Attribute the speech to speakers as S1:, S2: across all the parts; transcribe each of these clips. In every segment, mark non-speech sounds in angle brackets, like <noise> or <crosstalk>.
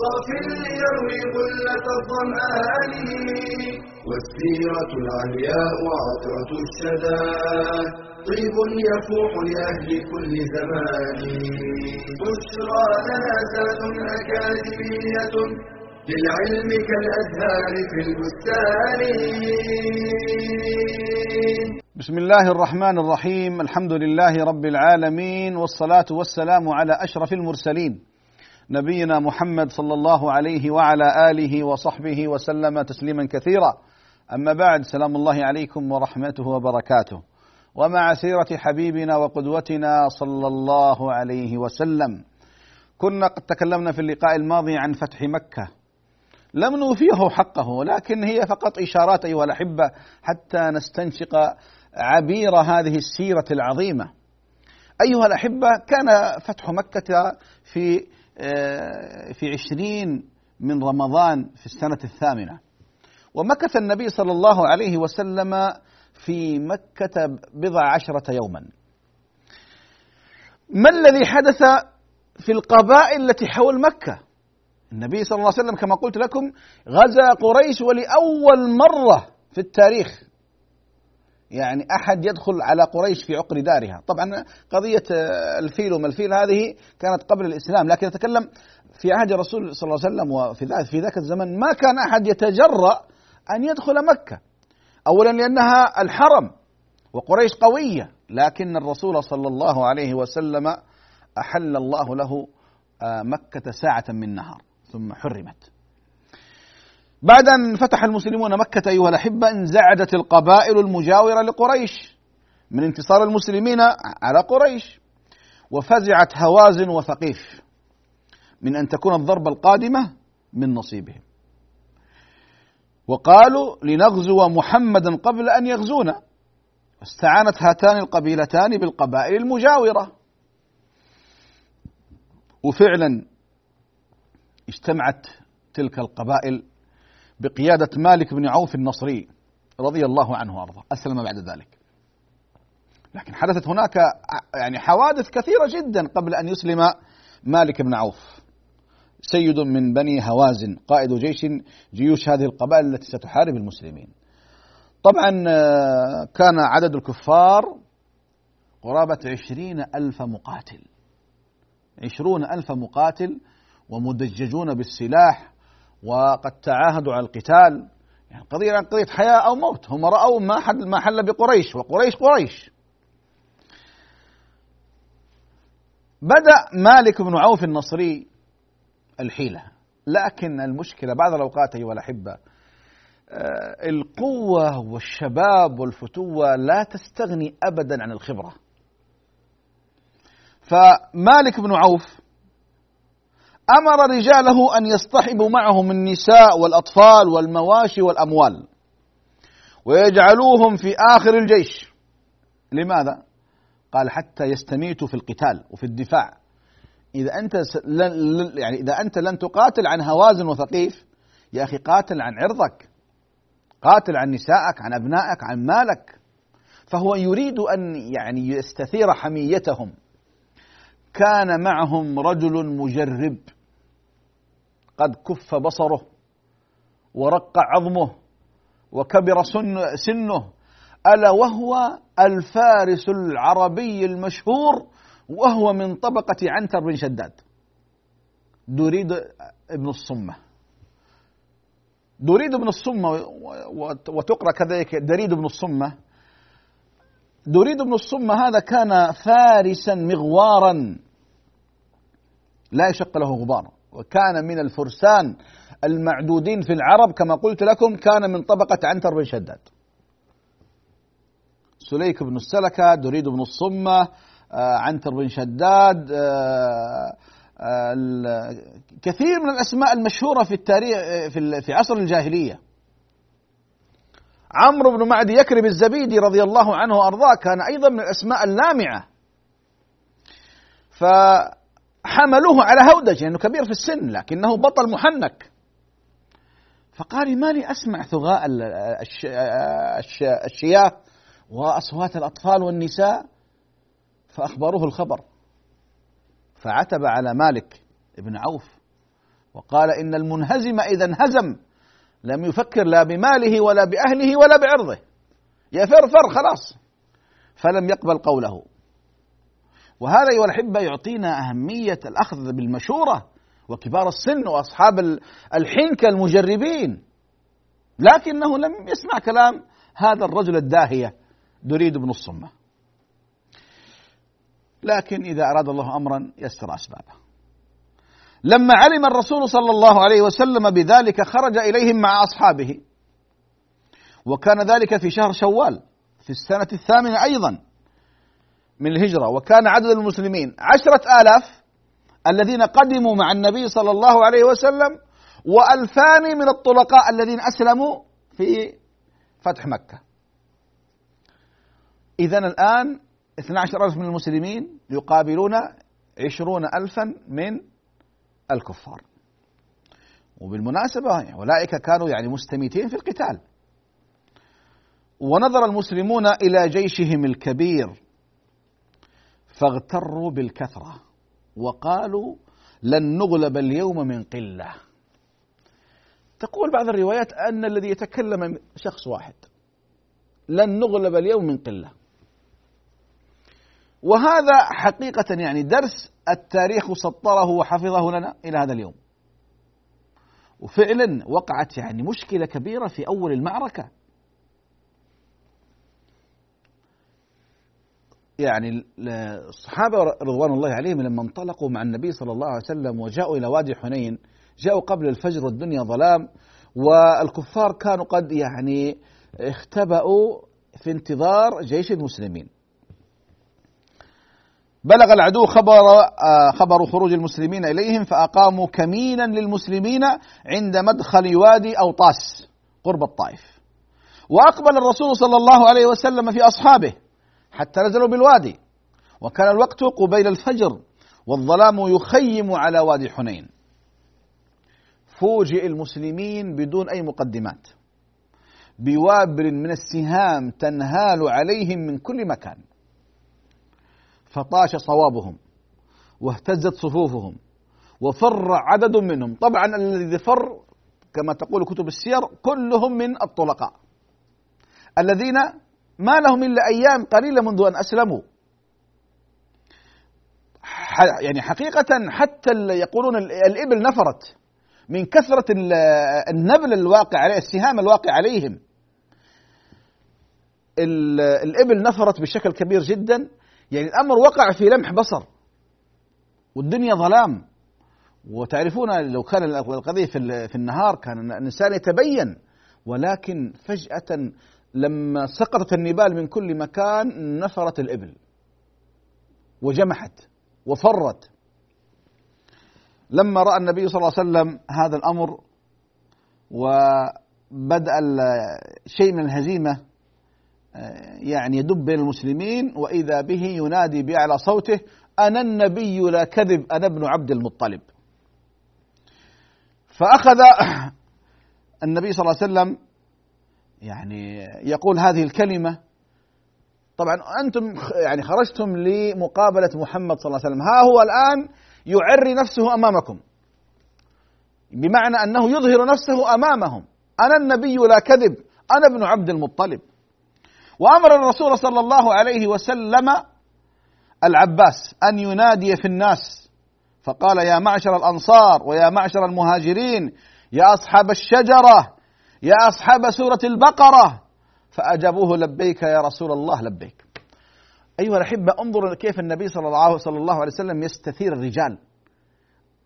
S1: صاف ليروي غلة الظمآن والسيرة العلياء عطرة الشدى. طيب يفوح لأهل كل زمان. بشرى لنا زاد أكاديمية للعلم كالأزهار في البستان.
S2: بسم الله الرحمن الرحيم. الحمد لله رب العالمين والصلاة والسلام على أشرف المرسلين. نبينا محمد صلى الله عليه وعلى آله وصحبه وسلم تسليما كثيرا. أما بعد سلام الله عليكم ورحمته وبركاته. ومع سيرة حبيبنا وقدوتنا صلى الله عليه وسلم كنا قد تكلمنا في اللقاء الماضي عن فتح مكة. لم نوفيه حقه ولكن هي فقط إشارات أيها الأحبة حتى نستنشق عبير هذه السيرة العظيمة. أيها الأحبة كان فتح مكة في في عشرين من رمضان في السنة الثامنة. ومكث النبي صلى الله عليه وسلم في مكة بضع عشرة يوما. ما الذي حدث في القبائل التي حول مكة؟ النبي صلى الله عليه وسلم كما قلت لكم غزا قريش ولأول مرة في التاريخ. يعني أحد يدخل على قريش في عقر دارها. طبعا قضية الفيل وما الفيل هذه كانت قبل الإسلام لكن أتكلم في عهد الرسول صلى الله عليه وسلم وفي في ذاك الزمن ما كان أحد يتجرأ أن يدخل مكة. أولا لأنها الحرم وقريش قوية لكن الرسول صلى الله عليه وسلم أحل الله له مكة ساعة من نهار ثم حرمت. بعد أن فتح المسلمون مكة أيها الأحبة انزعجت القبائل المجاورة لقريش من انتصار المسلمين على قريش وفزعت هوازن وثقيف من أن تكون الضربة القادمة من نصيبهم. وقالوا لنغزو محمدا قبل أن يغزونا. استعانت هاتان القبيلتان بالقبائل المجاورة. وفعلا اجتمعت تلك القبائل بقيادة مالك بن عوف النصري رضي الله عنه وأرضاه. أسلم بعد ذلك. لكن حدثت هناك يعني حوادث كثيرة جدا قبل أن يسلم مالك بن عوف. سيد من بني هوازن قائد جيش جيوش هذه القبائل التي ستحارب المسلمين. طبعا كان عدد الكفار قرابة عشرين ألف مقاتل. عشرون ألف مقاتل ومدججون بالسلاح وقد تعاهدوا على القتال. يعني قضية عن قضية حياة أو موت. هم رأوا ما حل ما حل بقريش وقريش قريش. بدأ مالك بن عوف النصري الحيلة. لكن المشكلة بعض الأوقات أيها الأحبة القوة والشباب والفتوة لا تستغني أبدا عن الخبرة. فمالك بن عوف أمر رجاله أن يصطحبوا معهم النساء والأطفال والمواشي والأموال. ويجعلوهم في آخر الجيش. لماذا؟ قال حتى يستميتوا في القتال وفي الدفاع. إذا أنت لن يعني إذا أنت لن تقاتل عن هوازن وثقيف يا أخي قاتل عن عرضك. قاتل عن نسائك عن أبنائك عن مالك. فهو يريد أن يعني يستثير حميتهم. كان معهم رجل مجرب. قد كف بصره ورق عظمه وكبر سن سنه ألا وهو الفارس العربي المشهور وهو من طبقة عنتر بن شداد. دريد ابن الصمة. دريد بن الصمة وتقرأ كذلك دريد بن الصمة. دريد بن الصمة هذا كان فارسا مغوارا. لا يشق له غبار. وكان من الفرسان المعدودين في العرب كما قلت لكم كان من طبقة عنتر بن شداد. سليك بن السلكة دريد بن الصمة عنتر بن شداد كثير من الأسماء المشهورة في التاريخ في عصر الجاهلية. عمرو بن معدي يكرب الزبيدي رضي الله عنه وأرضاه كان أيضا من الأسماء اللامعة. فحملوه على هودج لأنه كبير في السن لكنه بطل محنك. فقال ما لي أسمع ثغاء الشياه وأصوات الأطفال والنساء. فأخبروه الخبر. فعتب على مالك بن عوف وقال إن المنهزم إذا انهزم لم يفكر لا بماله ولا بأهله ولا بعرضه. يفر فر خلاص. فلم يقبل قوله. وهذا أيها الأحبة يعطينا أهمية الأخذ بالمشورة وكبار السن وأصحاب الحنكة المجربين. لكنه لم يسمع كلام هذا الرجل الداهية دريد بن الصمة. لكن إذا أراد الله أمرا يسر أسبابه. لما علم الرسول صلى الله عليه وسلم بذلك خرج إليهم مع أصحابه. وكان ذلك في شهر شوال في السنة الثامنة أيضا. من الهجرة وكان عدد المسلمين عشرة آلاف الذين قدموا مع النبي صلى الله عليه وسلم وألفان من الطلقاء الذين أسلموا في فتح مكة. إذا الآن 12 ألف من المسلمين يقابلون عشرون ألفا من الكفار. وبالمناسبة أولئك كانوا يعني مستميتين في القتال. ونظر المسلمون إلى جيشهم الكبير. فاغتروا بالكثرة وقالوا لن نغلب اليوم من قلة. تقول بعض الروايات أن الذي يتكلم شخص واحد لن نغلب اليوم من قلة. وهذا حقيقة يعني درس التاريخ سطره وحفظه لنا إلى هذا اليوم. وفعلا وقعت يعني مشكلة كبيرة في أول المعركة. يعني الصحابة رضوان الله عليهم لما انطلقوا مع النبي صلى الله عليه وسلم وجاءوا إلى وادي حنين جاءوا قبل الفجر والدنيا ظلام والكفار كانوا قد يعني اختبأوا في انتظار جيش المسلمين بلغ العدو خبر آه، خبر خروج المسلمين إليهم فأقاموا كمينا للمسلمين عند مدخل وادي أوطاس قرب الطائف. وأقبل الرسول صلى الله عليه وسلم في أصحابه حتى نزلوا بالوادي وكان الوقت قبيل الفجر والظلام يخيم على وادي حنين. فوجئ المسلمين بدون أي مقدمات بوابل من السهام تنهال عليهم من كل مكان. فطاش صوابهم واهتزت صفوفهم وفر عدد منهم طبعا الذي فر كما تقول كتب السير كلهم من الطلقاء الذين ما لهم إلا أيام قليلة منذ أن أسلموا. يعني حقيقة حتى يقولون الإبل نفرت من كثرة النبل الواقع عليه السهام الواقع عليهم. الإبل نفرت بشكل كبير جدا. يعني الأمر وقع في لمح بصر والدنيا ظلام. وتعرفون لو كان القضية في النهار كان الإنسان يتبين ولكن فجأة لما سقطت النبال من كل مكان نفرت الإبل. وجمحت وفرت. لما رأى النبي صلى الله عليه وسلم هذا الأمر وبدأ شيء من الهزيمة يعني يدب بين المسلمين وإذا به ينادي بأعلى صوته أنا النبي لا كذب أنا ابن عبد المطلب. فأخذ <clears throat> النبي صلى الله عليه وسلم يعني يقول هذه الكلمة. طبعا أنتم يعني خرجتم لمقابلة محمد صلى الله عليه وسلم. ها هو الآن يعري نفسه أمامكم. بمعنى أنه يظهر نفسه أمامهم. أنا النبي لا كذب. أنا ابن عبد المطلب. وأمر الرسول صلى الله عليه وسلم العباس أن ينادي في الناس. فقال يا معشر الأنصار ويا معشر المهاجرين يا أصحاب الشجرة يا أصحاب سورة البقرة. فأجابوه لبيك يا رسول الله لبيك. أيها الأحبة انظروا كيف النبي صلى الله صلى الله عليه وسلم يستثير الرجال.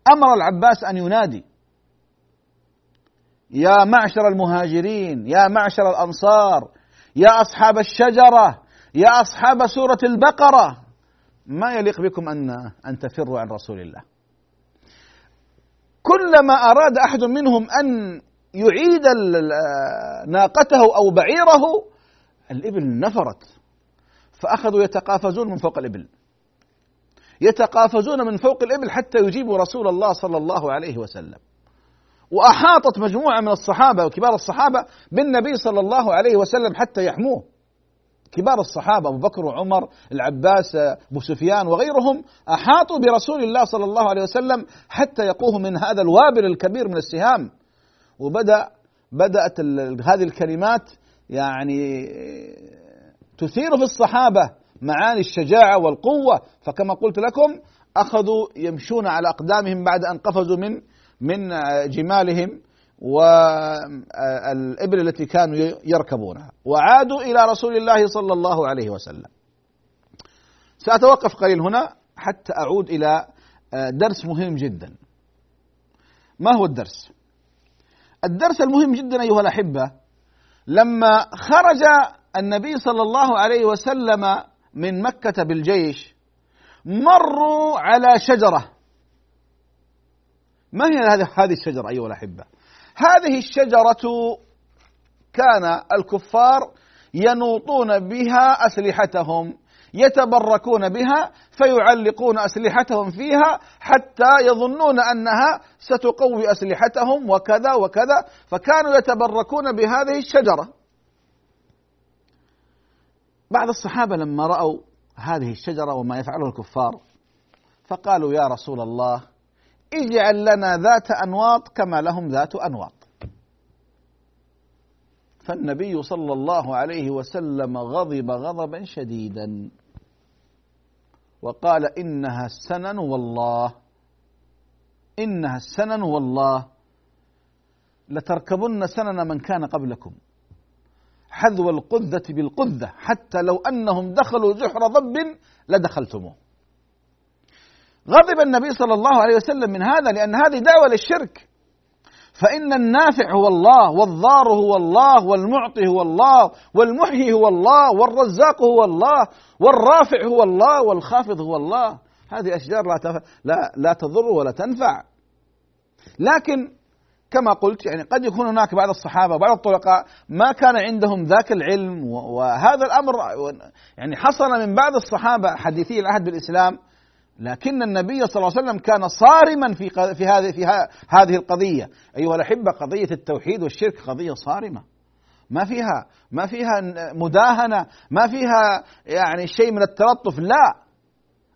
S2: أمر العباس أن ينادي. يا معشر المهاجرين يا معشر الأنصار يا أصحاب الشجرة يا أصحاب سورة البقرة. ما يليق بكم أن أن تفروا عن رسول الله؟ كلما أراد أحد منهم أن يعيد ناقته أو بعيره الإبل نفرت فأخذوا يتقافزون من فوق الإبل. يتقافزون من فوق الإبل حتى يجيبوا رسول الله صلى الله عليه وسلم. وأحاطت مجموعة من الصحابة وكبار الصحابة بالنبي صلى الله عليه وسلم حتى يحموه. كبار الصحابة أبو بكر وعمر العباس أبو سفيان وغيرهم أحاطوا برسول الله صلى الله عليه وسلم حتى يقوه من هذا الوابل الكبير من السهام. وبدأ بدأت هذه الكلمات يعني تثير في الصحابة معاني الشجاعة والقوة. فكما قلت لكم أخذوا يمشون على أقدامهم بعد أن قفزوا من من جمالهم والإبل التي كانوا يركبونها. وعادوا إلى رسول الله صلى الله عليه وسلم. سأتوقف قليل هنا حتى أعود إلى درس مهم جدا. ما هو الدرس؟ الدرس المهم جدا أيها الأحبة لما خرج النبي صلى الله عليه وسلم من مكة بالجيش مروا على شجرة. ما هي هذه الشجرة أيها الأحبة؟ هذه الشجرة كان الكفار ينوطون بها أسلحتهم. يتبركون بها فيعلقون أسلحتهم فيها حتى يظنون أنها ستقوي أسلحتهم وكذا وكذا فكانوا يتبركون بهذه الشجرة. بعض الصحابة لما رأوا هذه الشجرة وما يفعله الكفار فقالوا يا رسول الله اجعل لنا ذات أنواط كما لهم ذات أنواط. فالنبي صلى الله عليه وسلم غضب غضبا شديدا. وقال إنها السنن والله إنها السنن والله. لتركبن سنن من كان قبلكم. حذو القذة بالقذة حتى لو أنهم دخلوا جحر ضب لدخلتموه. غضب النبي صلى الله عليه وسلم من هذا لأن هذه دعوة للشرك. فإن النافع هو الله والضار هو الله والمعطي هو الله والمحيي هو الله والرزاق هو الله والرافع هو الله والخافض هو الله هذه أشجار لا. لا لا تضر ولا تنفع لكن كما قلت يعني قد يكون هناك بعض الصحابة وبعض الطلقاء ما كان عندهم ذاك العلم وهذا الأمر يعني حصل من بعض الصحابة حديثي العهد بالإسلام لكن النبي صلى الله عليه وسلم كان صارما في في هذه في هذه القضية. أيها الأحبة قضية التوحيد والشرك قضية صارمة. ما فيها ما فيها مداهنة ما فيها يعني شيء من التلطف. لا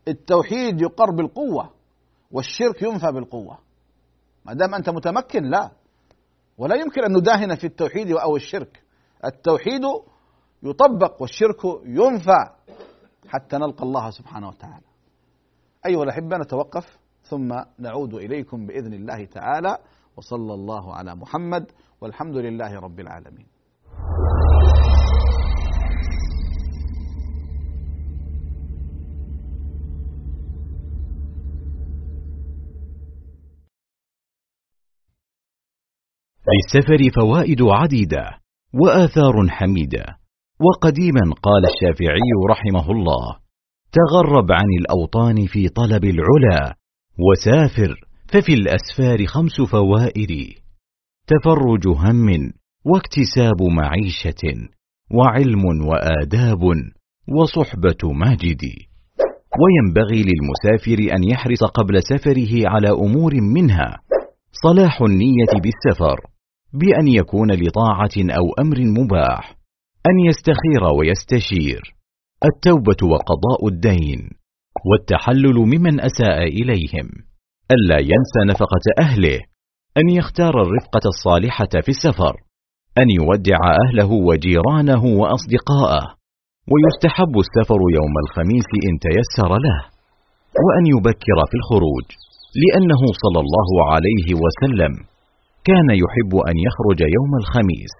S2: التوحيد يقر بالقوة والشرك ينفى بالقوة. ما دام أنت متمكن لا. ولا يمكن أن نداهن في التوحيد أو الشرك. التوحيد يطبق والشرك ينفى حتى نلقى الله سبحانه وتعالى. أيها الأحبة نتوقف ثم نعود إليكم بإذن الله تعالى وصلى الله على محمد والحمد لله رب العالمين.
S3: للسفر فوائد عديدة وآثار حميدة وقديما قال الشافعي رحمه الله تغرب عن الأوطان في طلب العلا وسافر ففي الأسفار خمس فوائد. تفرج هم واكتساب معيشة وعلم وآداب وصحبة ماجد. وينبغي للمسافر أن يحرص قبل سفره على أمور منها. صلاح النية بالسفر بأن يكون لطاعة أو أمر مباح أن يستخير ويستشير. التوبة وقضاء الدين والتحلل ممن أساء إليهم. ألا ينسى نفقة أهله أن يختار الرفقة الصالحة في السفر أن يودع أهله وجيرانه وأصدقاءه ويستحب السفر يوم الخميس إن تيسر له وأن يبكر في الخروج لأنه صلى الله عليه وسلم كان يحب أن يخرج يوم الخميس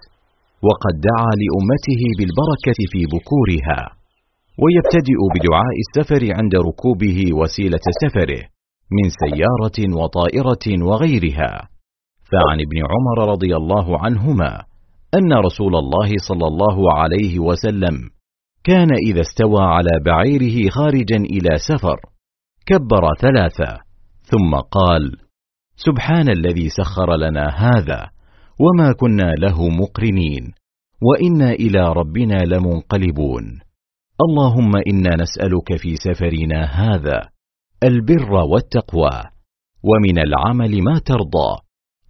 S3: وقد دعا لأمته بالبركة في بكورها. ويبتدئ بدعاء السفر عند ركوبه وسيلة سفره من سيارة وطائرة وغيرها. فعن ابن عمر رضي الله عنهما أن رسول الله صلى الله عليه وسلم كان إذا استوى على بعيره خارجا إلى سفر كبر ثلاثة ثم قال سبحان الذي سخر لنا هذا وما كنا له مقرنين وإنا إلى ربنا لمنقلبون. اللهم إنا نسألك في سفرنا هذا البر والتقوى ومن العمل ما ترضى.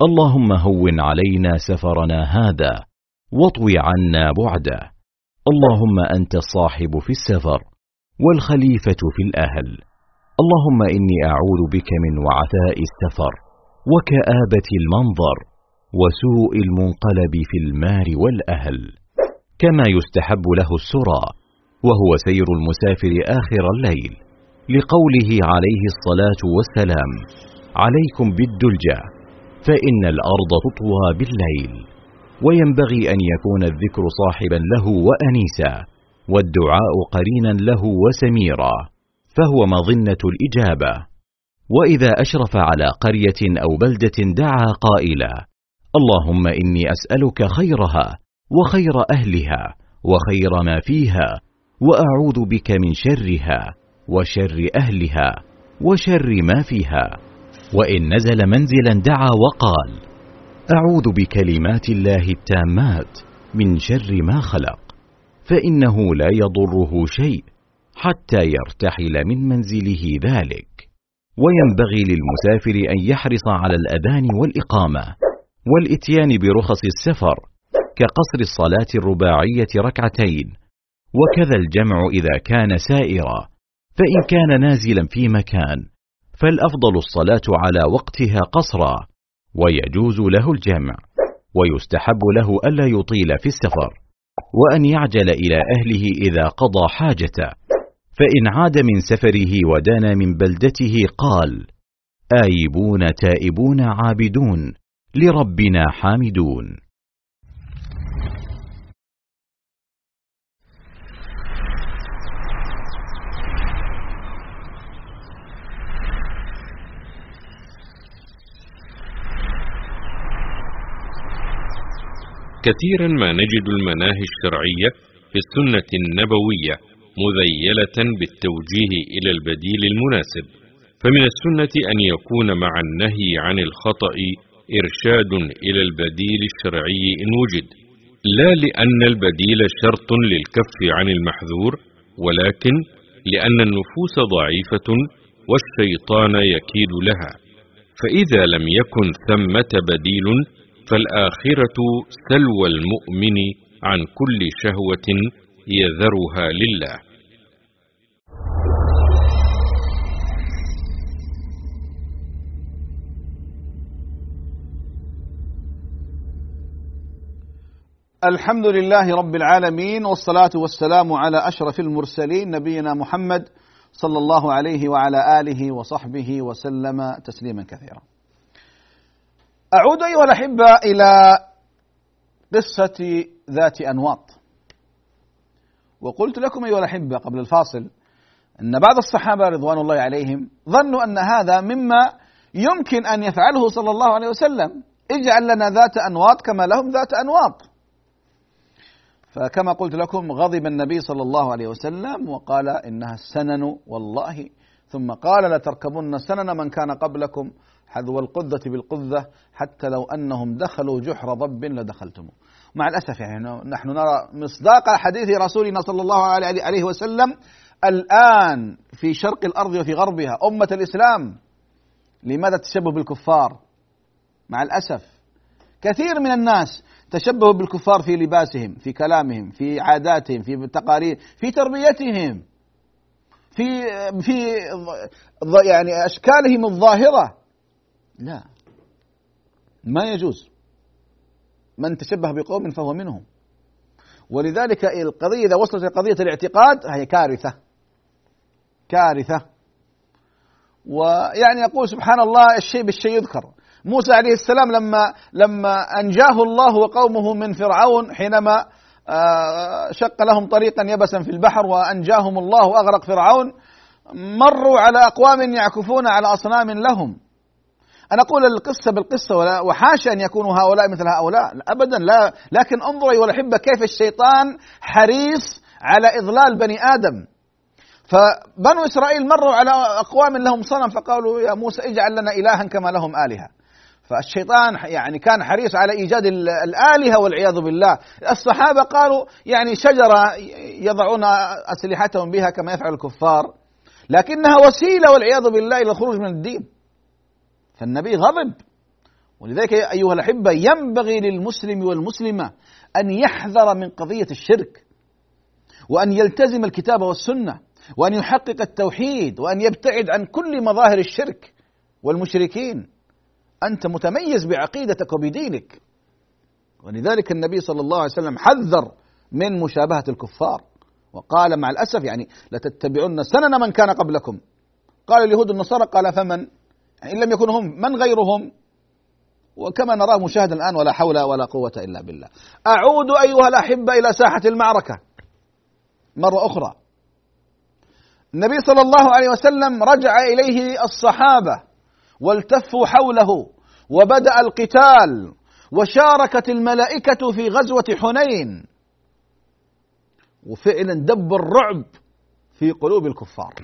S3: اللهم هون علينا سفرنا هذا واطوي عنا بعده. اللهم أنت الصاحب في السفر والخليفة في الأهل. اللهم إني أعوذ بك من وعثاء السفر وكآبة المنظر وسوء المنقلب في المال والأهل. كما يستحب له السرى. وهو سير المسافر آخر الليل. لقوله عليه الصلاة والسلام عليكم بالدلجة فإن الأرض تطوى بالليل. وينبغي أن يكون الذكر صاحبا له وانيسا والدعاء قرينا له وسميرا فهو مظنة الإجابة. وإذا أشرف على قرية أو بلدة دعا قائلا اللهم إني أسألك خيرها وخير أهلها وخير ما فيها وأعوذ بك من شرها وشر أهلها وشر ما فيها. وإن نزل منزلا دعا وقال أعوذ بكلمات الله التامات من شر ما خلق فإنه لا يضره شيء حتى يرتحل من منزله ذلك. وينبغي للمسافر أن يحرص على الأذان والإقامة والإتيان برخص السفر كقصر الصلاة الرباعية ركعتين وكذا الجمع إذا كان سائرا. فإن كان نازلا في مكان فالأفضل الصلاة على وقتها قصرا ويجوز له الجمع ويستحب له ألا يطيل في السفر وأن يعجل إلى أهله إذا قضى حاجته. فإن عاد من سفره ودنا من بلدته قال آيبون تائبون عابدون لربنا حامدون.
S4: كثيرا ما نجد المناهي الشرعية في السنة النبوية مذيلة بالتوجيه إلى البديل المناسب. فمن السنة أن يكون مع النهي عن الخطأ إرشاد إلى البديل الشرعي إن وجد. لا لأن البديل شرط للكف عن المحذور ولكن لأن النفوس ضعيفة والشيطان يكيد لها. فإذا لم يكن ثمة بديل فالآخرة سلوى المؤمن عن كل شهوة يذرها لله
S2: الحمد لله رب العالمين والصلاة والسلام على أشرف المرسلين نبينا محمد صلى الله عليه وعلى آله وصحبه وسلم تسليما كثيرا. أعود أيها الأحبة إلى قصة ذات أنواط. وقلت لكم أيها الأحبة قبل الفاصل أن بعض الصحابة رضوان الله عليهم ظنوا أن هذا مما يمكن أن يفعله صلى الله عليه وسلم. اجعل لنا ذات أنواط كما لهم ذات أنواط. فكما قلت لكم غضب النبي صلى الله عليه وسلم وقال إنها السنن والله. ثم قال لتركبن سنن من كان قبلكم. حذو القذة بالقذة حتى لو أنهم دخلوا جحر ضب لدخلتموه. مع الأسف يعني نحن نرى مصداق حديث رسولنا صلى الله عليه وسلم الآن في شرق الأرض وفي غربها أمة الإسلام لماذا تشبه بالكفار؟ مع الأسف كثير من الناس تشبهوا بالكفار في لباسهم في كلامهم في عاداتهم في تقارير في تربيتهم في في يعني أشكالهم الظاهرة لا. ما يجوز. من تشبه بقوم فهو منهم. ولذلك القضية إذا وصلت لقضيه الاعتقاد هي كارثة. كارثة. ويعني يقول سبحان الله الشيء بالشيء يذكر. موسى عليه السلام لما لما أنجاه الله وقومه من فرعون حينما آه، شق لهم طريقا يبسا في البحر وأنجاهم الله وأغرق فرعون مروا على أقوام يعكفون على أصنام لهم. أنا أقول القصة بالقصة وحاشا أن يكونوا هؤلاء مثل هؤلاء. ابدا لا. لكن انظروا ايها الاحبه كيف الشيطان حريص على إضلال بني آدم. فبنو إسرائيل مروا على أقوام لهم صنم فقالوا يا موسى اجعل لنا الها كما لهم آلهة. فالشيطان يعني كان حريص على إيجاد الآلهة والعياذ بالله. الصحابة قالوا يعني شجرة يضعون أسلحتهم بها كما يفعل الكفار. لكنها وسيلة والعياذ بالله إلى الخروج من الدين. فالنبي غضب. ولذلك أيها الأحبة ينبغي للمسلم والمسلمة أن يحذر من قضية الشرك وأن يلتزم الكتاب والسنة وأن يحقق التوحيد وأن يبتعد عن كل مظاهر الشرك والمشركين. أنت متميز بعقيدتك وبدينك. ولذلك النبي صلى الله عليه وسلم حذر من مشابهة الكفار وقال مع الأسف يعني لتتبعن سنن من كان قبلكم. قال اليهود النصارى قال فمن؟ إن لم يكن هم من غيرهم؟ وكما نراه مشاهدا الآن ولا حول ولا قوة إلا بالله. أعود أيها الأحبة إلى ساحة المعركة. مرة أخرى. النبي صلى الله عليه وسلم رجع إليه الصحابة والتفوا حوله وبدأ القتال وشاركت الملائكة في غزوة حنين. وفعلا دب الرعب في قلوب الكفار.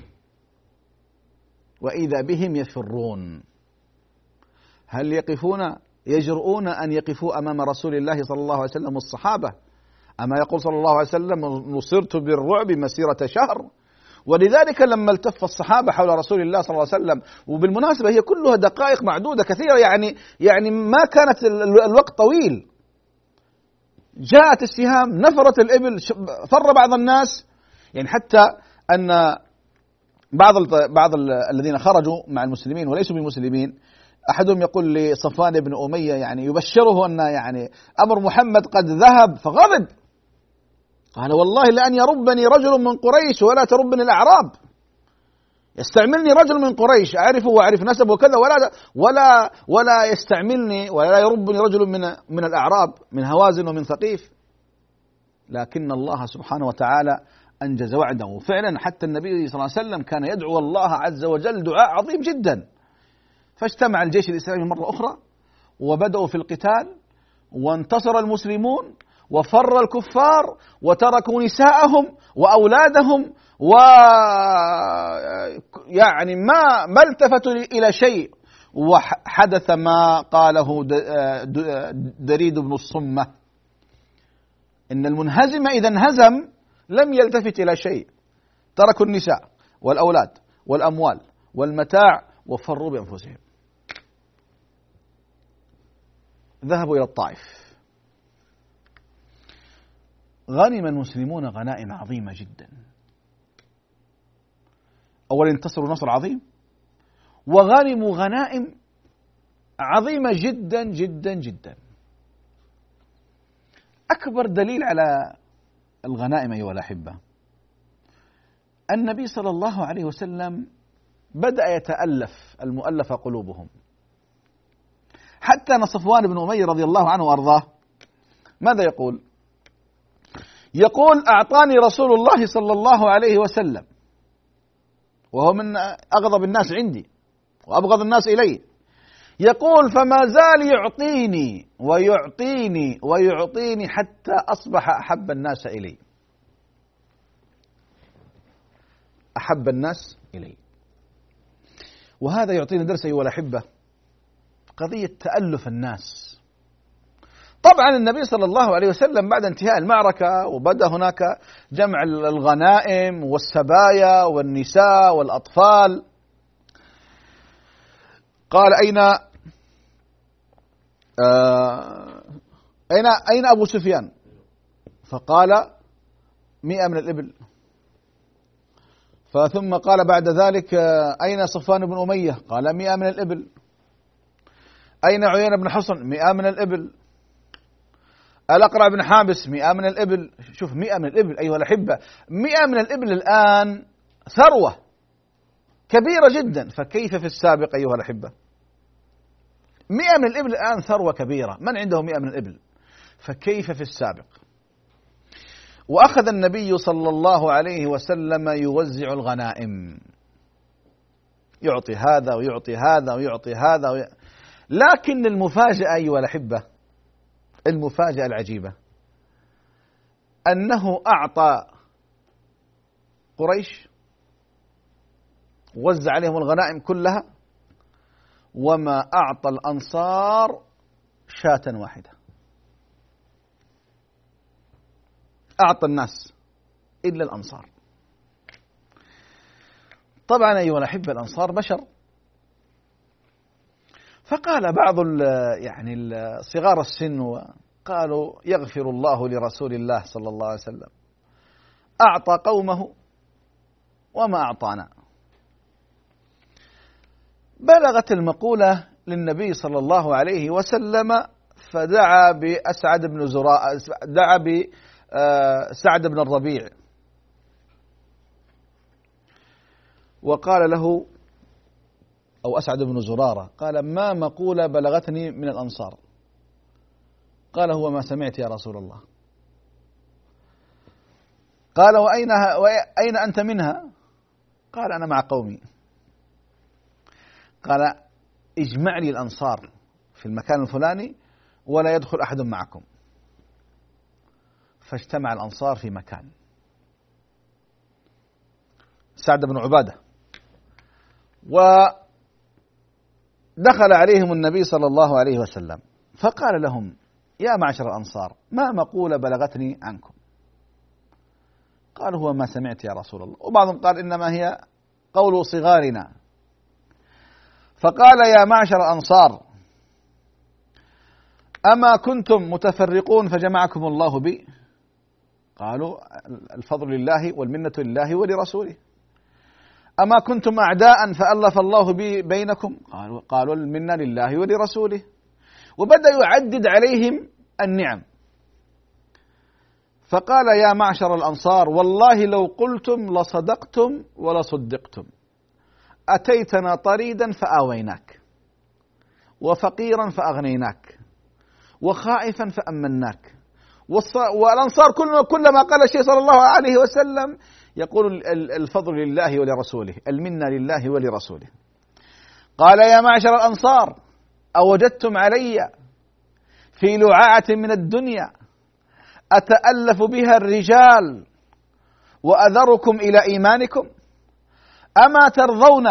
S2: وإذا بهم يفرون. هل يقفون يجرؤون أن يقفوا أمام رسول الله صلى الله عليه وسلم والصحابه أما يقول صلى الله عليه وسلم نصرت بالرعب مسيرة شهر. ولذلك لما التف الصحابة حول رسول الله صلى الله عليه وسلم وبالمناسبة هي كلها دقائق معدودة كثيرة يعني يعني ما كانت الوقت طويل. جاءت السهام نفرت الإبل فر بعض الناس. يعني حتى أن بعض بعض الذين خرجوا مع المسلمين وليسوا بمسلمين أحدهم يقول لصفوان بن أمية يعني يبشره أن يعني أمر محمد قد ذهب فغضب. قال والله لأن يربني رجل من قريش ولا تربني الأعراب. يستعملني رجل من قريش أعرفه وأعرف نسبه وكذا ولا ولا ولا يستعملني ولا يربني رجل من من الأعراب من هوازن ومن ثقيف. لكن الله سبحانه وتعالى أنجز وعده فعلا حتى النبي صلى الله عليه وسلم كان يدعو الله عز وجل دعاء عظيم جدا فاجتمع الجيش الإسلامي مرة أخرى وبدأوا في القتال وانتصر المسلمون وفر الكفار وتركوا نساءهم واولادهم و يعني ما ما التفتوا إلى شيء وحدث ما قاله دريد بن الصمه ان المنهزم اذا انهزم لم يلتفت إلى شيء. تركوا النساء والأولاد والأموال والمتاع وفروا بأنفسهم. ذهبوا إلى الطائف. غنم المسلمون غنائم عظيمة جدا. أولا انتصروا نصر عظيم وغنموا غنائم عظيمة جدا جدا جدا. أكبر دليل على الغنائم أيها الأحبة. النبي صلى الله عليه وسلم بدأ يتألف المؤلف قلوبهم. حتى أن صفوان بن أمية رضي الله عنه وأرضاه ماذا يقول؟ يقول أعطاني رسول الله صلى الله عليه وسلم وهو من أغضب الناس عندي وأبغض الناس إلي. يقول فما زال يعطيني ويعطيني ويعطيني حتى أصبح أحب الناس إلي. أحب الناس إلي. وهذا يعطينا درس أيها الأحبة قضية تألف الناس. طبعا النبي صلى الله عليه وسلم بعد انتهاء المعركة وبدأ هناك جمع الغنائم والسبايا والنساء والأطفال. قال أين آه أين أين أبو سفيان؟ فقال مئة من الإبل. فثم قال بعد ذلك أين صفوان بن أمية؟ قال مئة من الإبل. أين عيينة بن حصن؟ مئة من الإبل. الأقرع بن حابس؟ مئة من الإبل. شوف مئة من الإبل أيها الأحبة. مئة من الإبل الآن ثروة كبيرة جدا. فكيف في السابق أيها الأحبة؟ مئة من الإبل الآن ثروة كبيرة. من عنده مئة من الإبل؟ فكيف في السابق؟ وأخذ النبي صلى الله عليه وسلم يوزع الغنائم. يعطي هذا ويعطي هذا ويعطي هذا وي... لكن المفاجأة أيها الأحبة المفاجأة العجيبة أنه أعطى قريش وزع عليهم الغنائم كلها وما أعطى الأنصار شاة واحدة. أعطى الناس إلا الأنصار. طبعا أيها الأحبة الأنصار بشر. فقال بعض يعني صغار السن قالوا يغفر الله لرسول الله صلى الله عليه وسلم أعطى قومه وما أعطانا. بلغت المقولة للنبي صلى الله عليه وسلم فدعا بأسعد بن زراء دعا بسعد بن الربيع. وقال له أو أسعد بن زرارة قال ما مقولة بلغتني من الأنصار؟ قال هو ما سمعت يا رسول الله. قال وأين, وأين أنت منها؟ قال أنا مع قومي. قال اجمع لي الأنصار في المكان الفلاني ولا يدخل أحد معكم. فاجتمع الأنصار في مكان. سعد بن عبادة. ودخل عليهم النبي صلى الله عليه وسلم فقال لهم يا معشر الأنصار ما مقولة بلغتني عنكم؟ قال هو ما سمعت يا رسول الله. وبعضهم قال إنما هي قول صغارنا. فقال يا معشر الأنصار أما كنتم متفرقون فجمعكم الله بي؟ قالوا الفضل لله والمنة لله ولرسوله. أما كنتم أعداء فألف الله بي بينكم؟ قالوا, قالوا المنة لله ولرسوله. وبدأ يعدد عليهم النعم. فقال يا معشر الأنصار والله لو قلتم لصدقتم ولصدقتم. أتيتنا طريدا فآويناك وفقيرا فأغنيناك وخائفا فأمناك والأنصار كلما قال الشيء صلى الله عليه وسلم يقول الفضل لله ولرسوله المنة لله ولرسوله. قال يا معشر الأنصار أوجدتم علي في لعاعة من الدنيا أتألف بها الرجال وأذركم إلى إيمانكم؟ أما ترضون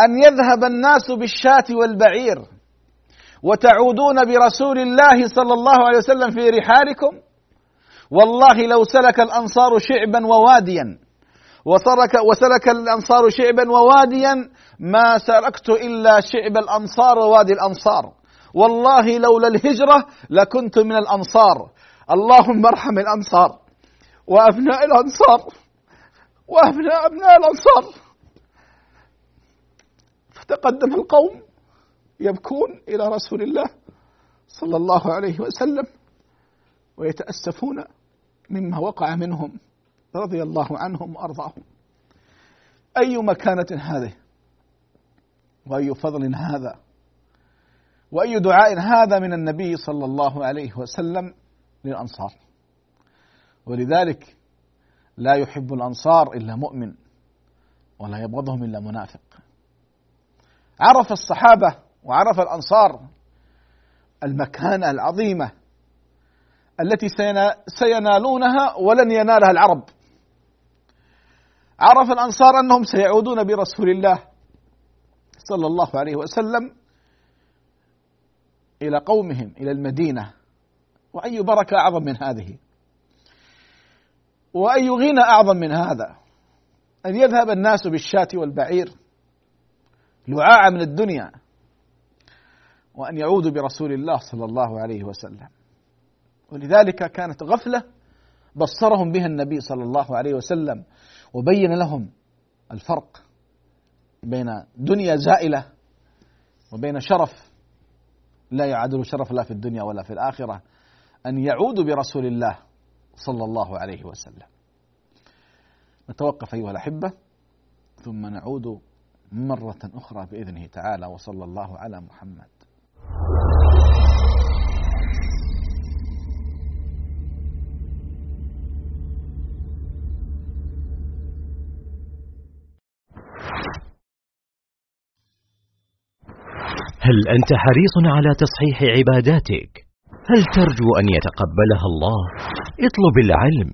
S2: أن يذهب الناس بالشاة والبعير وتعودون برسول الله صلى الله عليه وسلم في رحالكم؟ والله لو سلك الأنصار شعبا وواديا وسلك وسلك الأنصار شعبا وواديا ما سلكت إلا شعب الأنصار ووادي الأنصار. والله لولا الهجرة لكنت من الأنصار. اللهم ارحم الأنصار وأبناء الأنصار وأبناء أبناء الأنصار. فتقدم القوم يبكون إلى رسول الله صلى الله عليه وسلم ويتأسفون مما وقع منهم رضي الله عنهم وأرضاهم. أي مكانة هذه؟ وأي فضل هذا؟ وأي دعاء هذا من النبي صلى الله عليه وسلم للأنصار؟ ولذلك لا يحب الأنصار إلا مؤمن ولا يبغضهم إلا منافق. عرف الصحابة وعرف الأنصار المكانة العظيمة التي سينالونها ولن ينالها العرب. عرف الأنصار أنهم سيعودون برسول الله صلى الله عليه وسلم إلى قومهم إلى المدينة. وأي بركة أعظم من هذه؟ وأي غنى أعظم من هذا؟ أن يذهب الناس بالشاة والبعير. لعاعة من الدنيا وأن يعودوا برسول الله صلى الله عليه وسلم. ولذلك كانت غفلة بصرهم بها النبي صلى الله عليه وسلم وبين لهم الفرق بين دنيا زائلة وبين شرف لا يعادل شرف لا في الدنيا ولا في الآخرة أن يعودوا برسول الله صلى الله عليه وسلم. نتوقف أيها الأحبة ثم نعود مرة أخرى بإذنه تعالى وصلى الله على محمد
S3: هل أنت حريص على تصحيح عباداتك؟ هل ترجو أن يتقبلها الله؟ اطلب العلم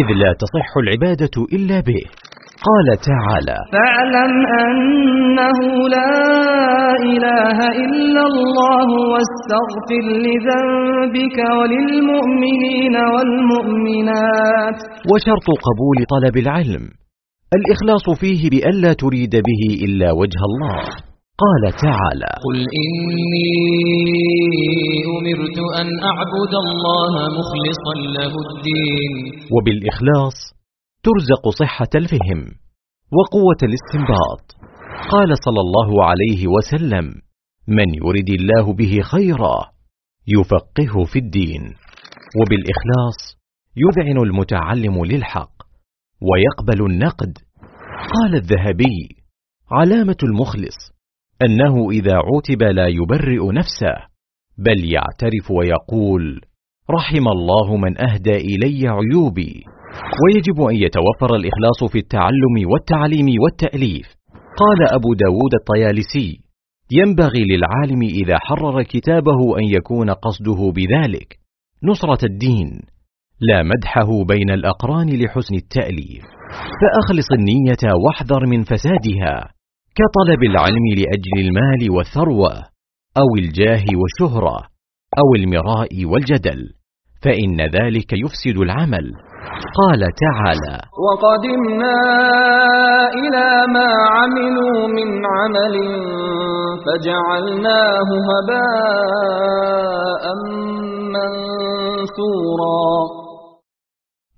S3: إذ لا تصح العبادة إلا به قال تعالى
S5: فاعلم أنه لا إله إلا الله واستغفر لذنبك وللمؤمنين والمؤمنات.
S3: وشرط قبول طلب العلم. الإخلاص فيه بألا تريد به إلا وجه الله. قال تعالى
S6: قل إني أمرت أن أعبد الله مخلصا له الدين.
S3: وبالإخلاص ترزق صحة الفهم وقوة الاستنباط. قال صلى الله عليه وسلم من يرد الله به خيرا يفقهه في الدين وبالإخلاص يذعن المتعلم للحق ويقبل النقد. قال الذهبي علامة المخلص أنه إذا عوتب لا يبرئ نفسه بل يعترف ويقول رحم الله من أهدى إلي عيوبي. ويجب أن يتوفر الإخلاص في التعلم والتعليم والتأليف. قال أبو داود الطيالسي ينبغي للعالم إذا حرر كتابه أن يكون قصده بذلك. نصرة الدين لا مدحه بين الأقران لحسن التأليف. فأخلص النية واحذر من فسادها. كطلب العلم لأجل المال والثروة أو الجاه والشهرة أو المراء والجدل. فإن ذلك يفسد العمل. قال تعالى
S5: وقدمنا إلى ما عملوا من عمل فجعلناه هباء منثورا.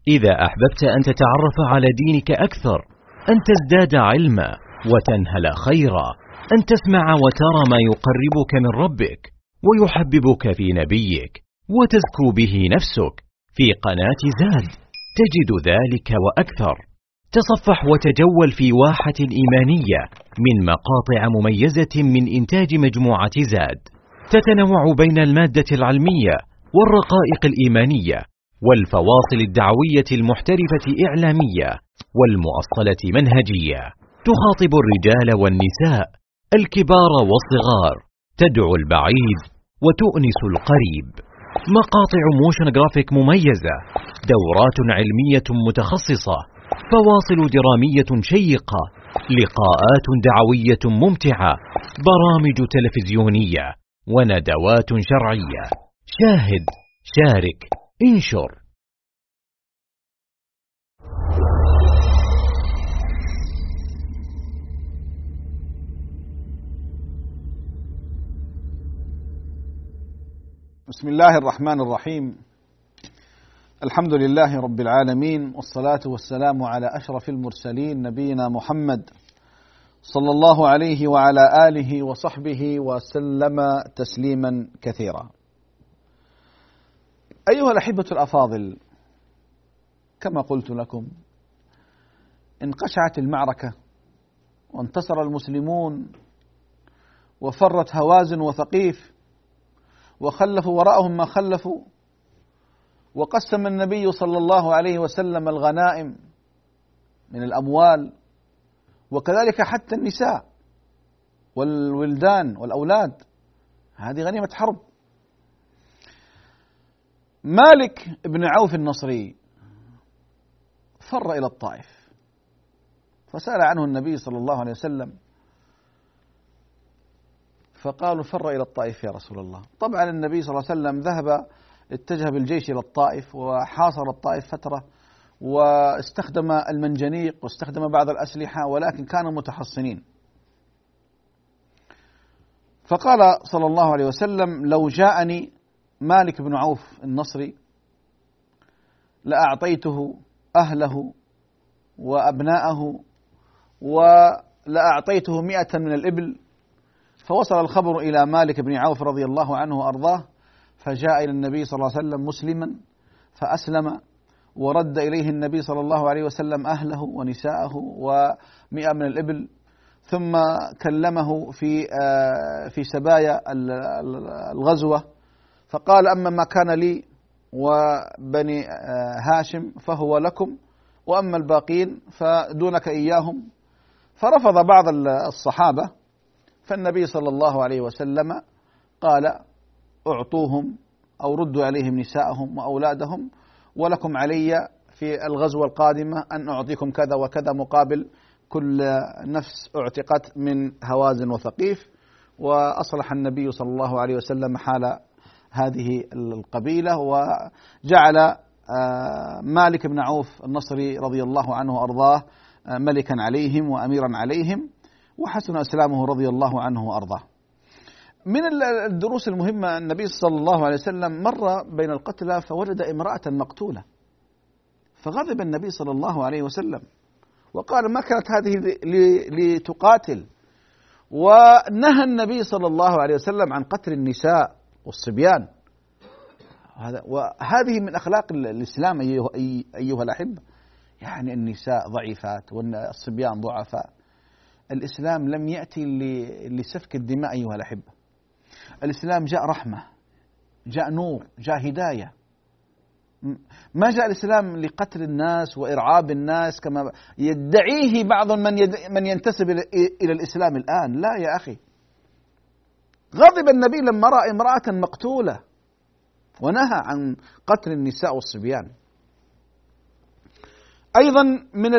S3: إذا أحببت أن تتعرف على دينك أكثر أن تزداد علما وتنهل خيرا أن تسمع وترى ما يقربك من ربك ويحببك في نبيك. وتزكو به نفسك. في قناة زاد تجد ذلك وأكثر. تصفح وتجول في واحة إيمانية من مقاطع مميزة من إنتاج مجموعة زاد. تتنوع بين المادة العلمية والرقائق الإيمانية والفواصل الدعوية المحترفة إعلامية والمؤصلة منهجية. تخاطب الرجال والنساء الكبار والصغار تدعو البعيد وتؤنس القريب. مقاطع motion graphic مميزة دورات علمية متخصصة فواصل درامية شيقة لقاءات دعوية ممتعة برامج تلفزيونية وندوات شرعية. شاهد شارك انشر.
S2: بسم الله الرحمن الرحيم. الحمد لله رب العالمين والصلاة والسلام على أشرف المرسلين نبينا محمد صلى الله عليه وعلى آله وصحبه وسلم تسليما كثيرا. أيها الأحبة الأفاضل كما قلت لكم انقشعت المعركة وانتصر المسلمون وفرت هوازن وثقيف وخلفوا وراءهم ما خلفوا. وقسم النبي صلى الله عليه وسلم الغنائم من الأموال وكذلك حتى النساء والولدان والأولاد. هذه غنيمة حرب. مالك بن عوف النصري فر إلى الطائف فسأل عنه النبي صلى الله عليه وسلم فقالوا فر إلى الطائف يا رسول الله. طبعا النبي صلى الله عليه وسلم ذهب اتجه بالجيش إلى الطائف وحاصر الطائف فترة واستخدم المنجنيق واستخدم بعض الأسلحة ولكن كانوا متحصنين. فقال صلى الله عليه وسلم لو جاءني مالك بن عوف النصري لأعطيته أهله وأبناءه ولأعطيته مئة من الإبل فوصل الخبر إلى مالك بن عوف رضي الله عنه وأرضاه فجاء إلى النبي صلى الله عليه وسلم مسلما فأسلم ورد إليه النبي صلى الله عليه وسلم أهله ونساءه ومئة من الإبل ثم كلمه في في سبايا الغزوة فقال أما ما كان لي وبني هاشم فهو لكم وأما الباقين فدونك إياهم. فرفض بعض الصحابة فالنبي صلى الله عليه وسلم قال أعطوهم أو ردوا عليهم نساءهم وأولادهم ولكم علي في الغزوة القادمة أن أعطيكم كذا وكذا مقابل كل نفس اعتقت من هوازن وثقيف. وأصلح النبي صلى الله عليه وسلم حال هذه القبيلة. وجعل آه، مالك بن عوف النصري رضي الله عنه وأرضاه آه، ملكا عليهم وأميرا عليهم. وحسن إسلامه رضي الله عنه وأرضاه. من الدروس المهمة النبي صلى الله عليه وسلم مر بين القتلى فوجد امرأة مقتولة. فغضب النبي صلى الله عليه وسلم. وقال ما كانت هذه لتقاتل. ونهى النبي صلى الله عليه وسلم عن قتل النساء والصبيان. وهذه من أخلاق الإسلام ايها أيها الأحبة. يعني النساء ضعيفات والصبيان ضعفاء. الإسلام لم يأتي لسفك الدماء أيها الأحبة. الإسلام جاء رحمة جاء نور جاء هداية. ما جاء الإسلام لقتل الناس وإرعاب الناس كما يدعيه بعض من يد من ينتسب إلى الإسلام الآن. لا يا أخي. غضب النبي لما رأى امرأة مقتولة ونهى عن قتل النساء والصبيان. أيضا من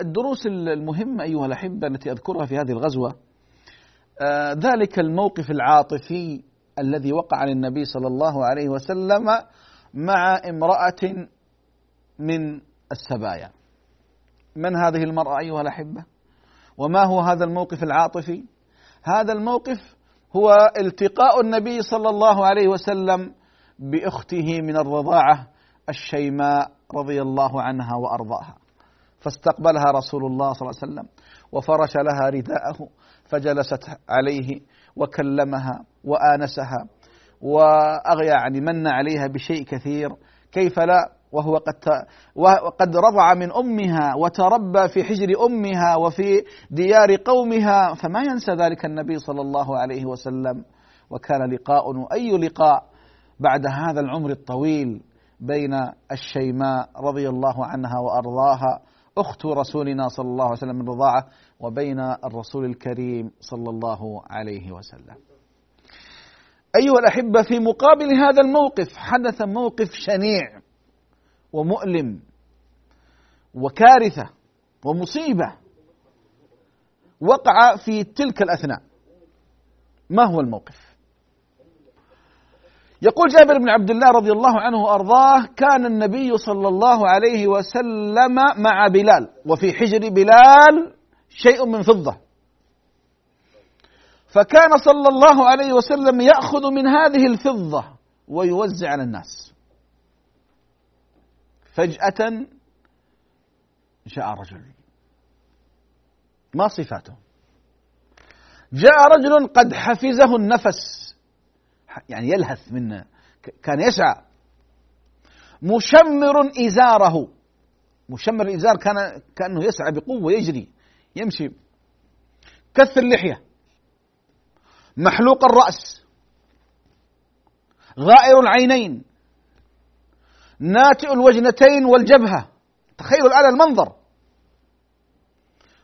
S2: الدروس المهمة أيها الأحبة التي أذكرها في هذه الغزوة آه، ذلك الموقف العاطفي الذي وقع للنبي صلى الله عليه وسلم مع امرأة من السبايا. من هذه المرأة أيها الأحبة؟ وما هو هذا الموقف العاطفي؟ هذا الموقف هو التقاء النبي صلى الله عليه وسلم بأخته من الرضاعة الشيماء رضي الله عنها وأرضاها. فاستقبلها رسول الله صلى الله عليه وسلم وفرش لها رداءه فجلست عليه وكلمها وآنسها وأغيى يعني من عليها بشيء كثير. كيف لا؟ وهو قد وقد رضع من أمها وتربى في حجر أمها وفي ديار قومها. فما ينسى ذلك النبي صلى الله عليه وسلم. وكان لقاء اي لقاء بعد هذا العمر الطويل بين الشيماء رضي الله عنها وأرضاها أخت رسولنا صلى الله عليه وسلم من رضاعة وبين الرسول الكريم صلى الله عليه وسلم. أيها الأحبة في مقابل هذا الموقف حدث موقف شنيع ومؤلم وكارثة ومصيبة وقع في تلك الأثناء. ما هو الموقف؟ يقول جابر بن عبد الله رضي الله عنه وأرضاه كان النبي صلى الله عليه وسلم مع بلال وفي حجر بلال شيء من فضة. فكان صلى الله عليه وسلم يأخذ من هذه الفضة ويوزع على الناس. فجأة جاء رجل ما صفاته؟ جاء رجل قد حفزه النفس. يعني يلهث من كان يسعى. مشمر إزاره. مشمر الإزار كان كأنه يسعى بقوة يجري يمشي. كث اللحية. محلوق الرأس. غائر العينين. ناتئ الوجنتين والجبهة. تخيلوا الآن المنظر.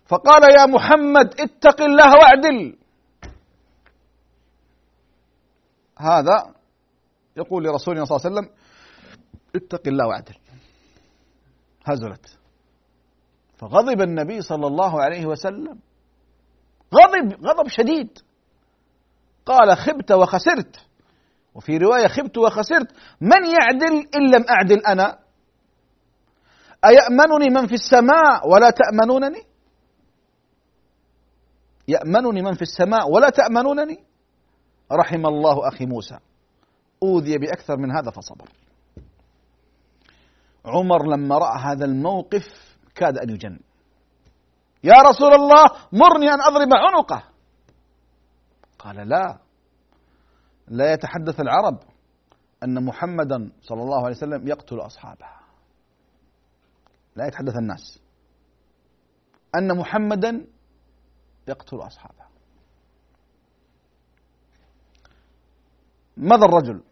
S2: فقال يا محمد اتق الله واعدل. هذا يقول لرسولنا صلى الله عليه وسلم اتق الله واعدل هزلت. فغضب النبي صلى الله عليه وسلم. غضب غضب شديد. قال خبت وخسرت. وفي رواية خبت وخسرت. من يعدل إن لم أعدل أنا؟ أيأمنني من في السماء ولا تأمنونني؟ يأمنني من في السماء ولا تأمنونني؟ رحم الله أخي موسى. أوذي بأكثر من هذا فصبر. عمر لما رأى هذا الموقف كاد أن يجن. يا رسول الله مرني أن أضرب عنقه. قال لا. لا يتحدث العرب أن محمدا صلى الله عليه وسلم يقتل أصحابه. لا يتحدث الناس. أن محمدا يقتل أصحابه. مضى الرجل؟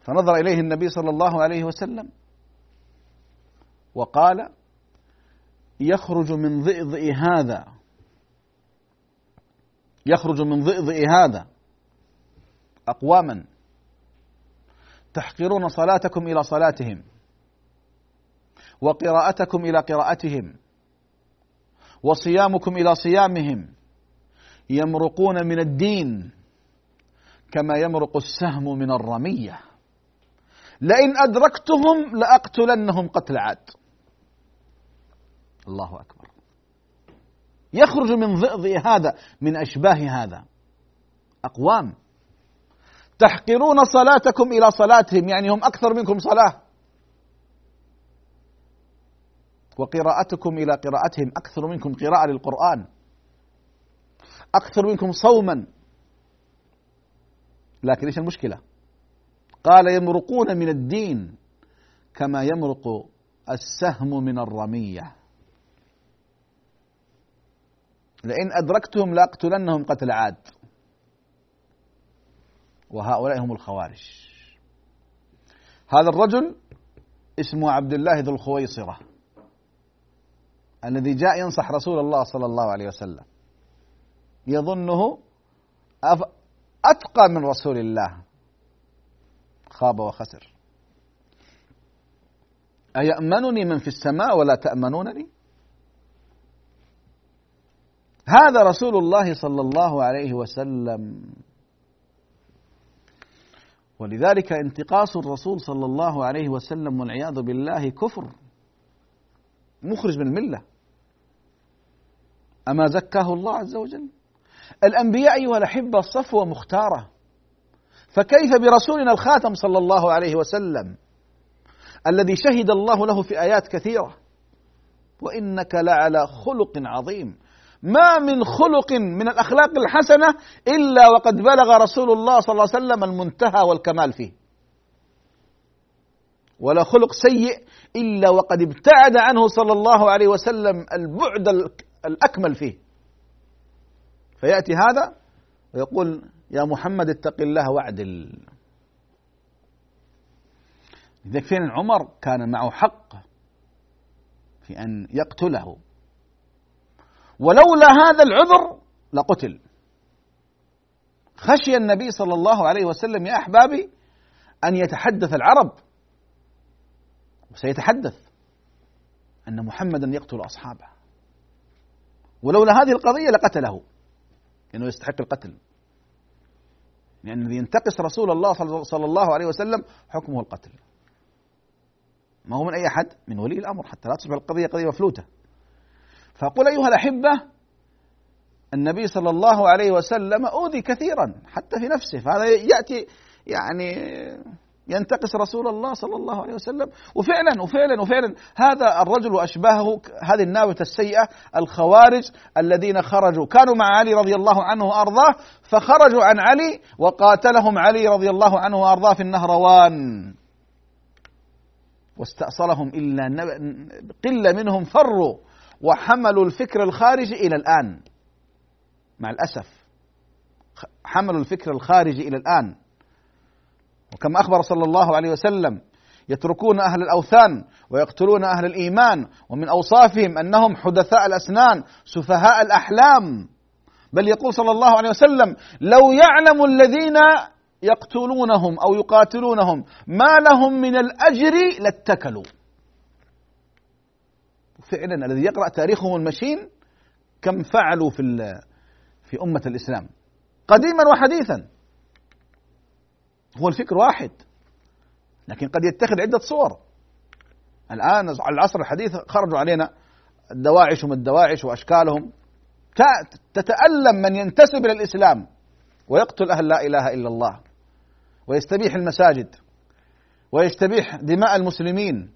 S2: فنظر إليه النبي صلى الله عليه وسلم وقال يخرج من ضئضئ هذا. يخرج من ضئضئ هذا. أقواما تحقرون صلاتكم إلى صلاتهم وقراءتكم إلى قراءتهم وصيامكم إلى صيامهم يمرقون من الدين. كما يمرق السهم من الرمية. لئن أدركتهم لأقتلنهم قتل عاد. الله أكبر. يخرج من ضئضئ هذا من أشباه هذا. أقوام. تحقرون صلاتكم إلى صلاتهم يعني هم أكثر منكم صلاة. وقراءتكم إلى قراءتهم أكثر منكم قراءة للقرآن. أكثر منكم صوما. لكن إيش المشكلة؟ قال يمرقون من الدين كما يمرق السهم من الرمية. لئن أدركتهم لأقتلنهم قتل عاد. وهؤلاء هم الخوارج. هذا الرجل اسمه عبد الله ذو الخويصرة الذي جاء ينصح رسول الله صلى الله عليه وسلم. يظنه أتقى من رسول الله. خاب وخسر. أيأمنني من في السماء ولا تأمنونني؟ هذا رسول الله صلى الله عليه وسلم. ولذلك انتقاص الرسول صلى الله عليه وسلم والعياذ بالله كفر. مخرج من الملة. أما زكاه الله عز وجل. الأنبياء أيها الأحبة صفوة مختارة. فكيف برسولنا الخاتم صلى الله عليه وسلم الذي شهد الله له في آيات كثيرة؟ وإنك لعلى خلق عظيم. ما من خلق من الأخلاق الحسنة إلا وقد بلغ رسول الله صلى الله عليه وسلم المنتهى والكمال فيه. ولا خلق سيء إلا وقد ابتعد عنه صلى الله عليه وسلم البعد الأكمل فيه. فيأتي هذا ويقول يا محمد اتق الله واعدل. لذلك فين عمر كان معه حق في أن يقتله. ولولا هذا العذر لقتل. خشي النبي صلى الله عليه وسلم يا أحبابي أن يتحدث العرب. وسيتحدث أن محمدا يقتل أصحابه. ولولا هذه القضية لقتله. لأنه يستحق القتل. لأن الذي ينتقص رسول الله صلى الله عليه وسلم حكمه القتل. ما هو من أي أحد؟ من ولي الأمر حتى لا تصبح القضية قضية مفلوتة. فأقول أيها الأحبة النبي صلى الله عليه وسلم أوذي كثيرا حتى في نفسه. فهذا يأتي يعني ينتقص رسول الله صلى الله عليه وسلم. وفعلا وفعلا وفعلا. هذا الرجل واشباهه هذه النابته السيئة الخوارج الذين خرجوا. كانوا مع علي رضي الله عنه وأرضاه فخرجوا عن علي وقاتلهم علي رضي الله عنه وأرضاه في النهروان. واستأصلهم إلا قلة منهم فروا وحملوا الفكر الخارجي إلى الآن. مع الأسف حملوا الفكر الخارجي إلى الآن. وكما أخبر صلى الله عليه وسلم يتركون أهل الأوثان ويقتلون أهل الإيمان ومن أوصافهم أنهم حدثاء الأسنان سفهاء الأحلام. بل يقول صلى الله عليه وسلم لو يعلم الذين يقتلونهم أو يقاتلونهم ما لهم من الأجر لاتكلوا. فعلا الذي يقرأ تاريخهم المشين كم فعلوا في في أمة الإسلام. قديما وحديثا. هو الفكر واحد لكن قد يتخذ عدة صور. الآن العصر الحديث خرجوا علينا الدواعش وما الدواعش وأشكالهم. تتألم من ينتسب إلى الإسلام ويقتل أهل لا إله إلا الله ويستبيح المساجد ويستبيح دماء المسلمين.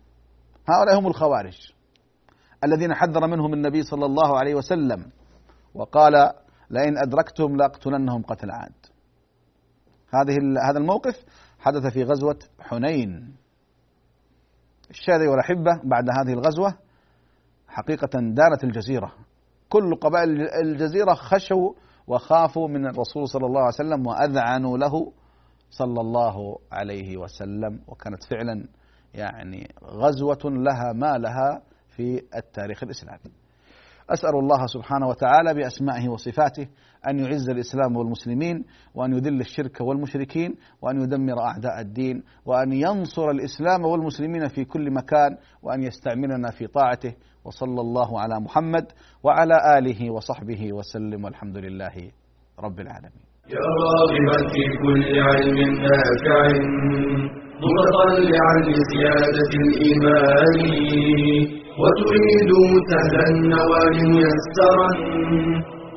S2: هؤلاء هم الخوارج الذين حذر منهم النبي صلى الله عليه وسلم وقال لئن أدركتم لأقتلنهم قتل عاد. هذه هذا الموقف حدث في غزوة حنين. الشاذي والأحبة بعد هذه الغزوة حقيقة دارت الجزيرة. كل قبائل الجزيرة خشوا وخافوا من الرسول صلى الله عليه وسلم وأذعنوا له صلى الله عليه وسلم. وكانت فعلا يعني غزوة لها ما لها في التاريخ الإسلامي. أسأل الله سبحانه وتعالى بأسمائه وصفاته أن يعز الإسلام والمسلمين وأن يذل الشرك والمشركين وأن يدمر أعداء الدين وأن ينصر الإسلام والمسلمين في كل مكان وأن يستعملنا في طاعته. وصلى الله على محمد وعلى آله وصحبه وسلم والحمد لله رب العالمين.
S1: يا راغبا في كل علم نافع متطلعا لزيادة الإيمان وتريد سهلا النوال ميسرا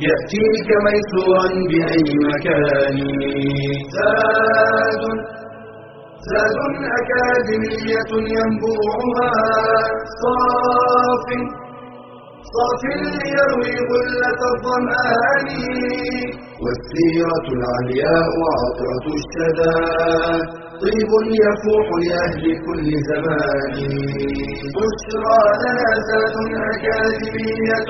S1: يأتيك ميسورا بأي مكان. زاد زاد أكاديمية ينبوعها. صاف صاف ليروي غلة الظمآن. والسيرة العلياء عطرة الشدى. طيب يفوح لأهل كل زمان. بشرى لنا ذات أكاديمية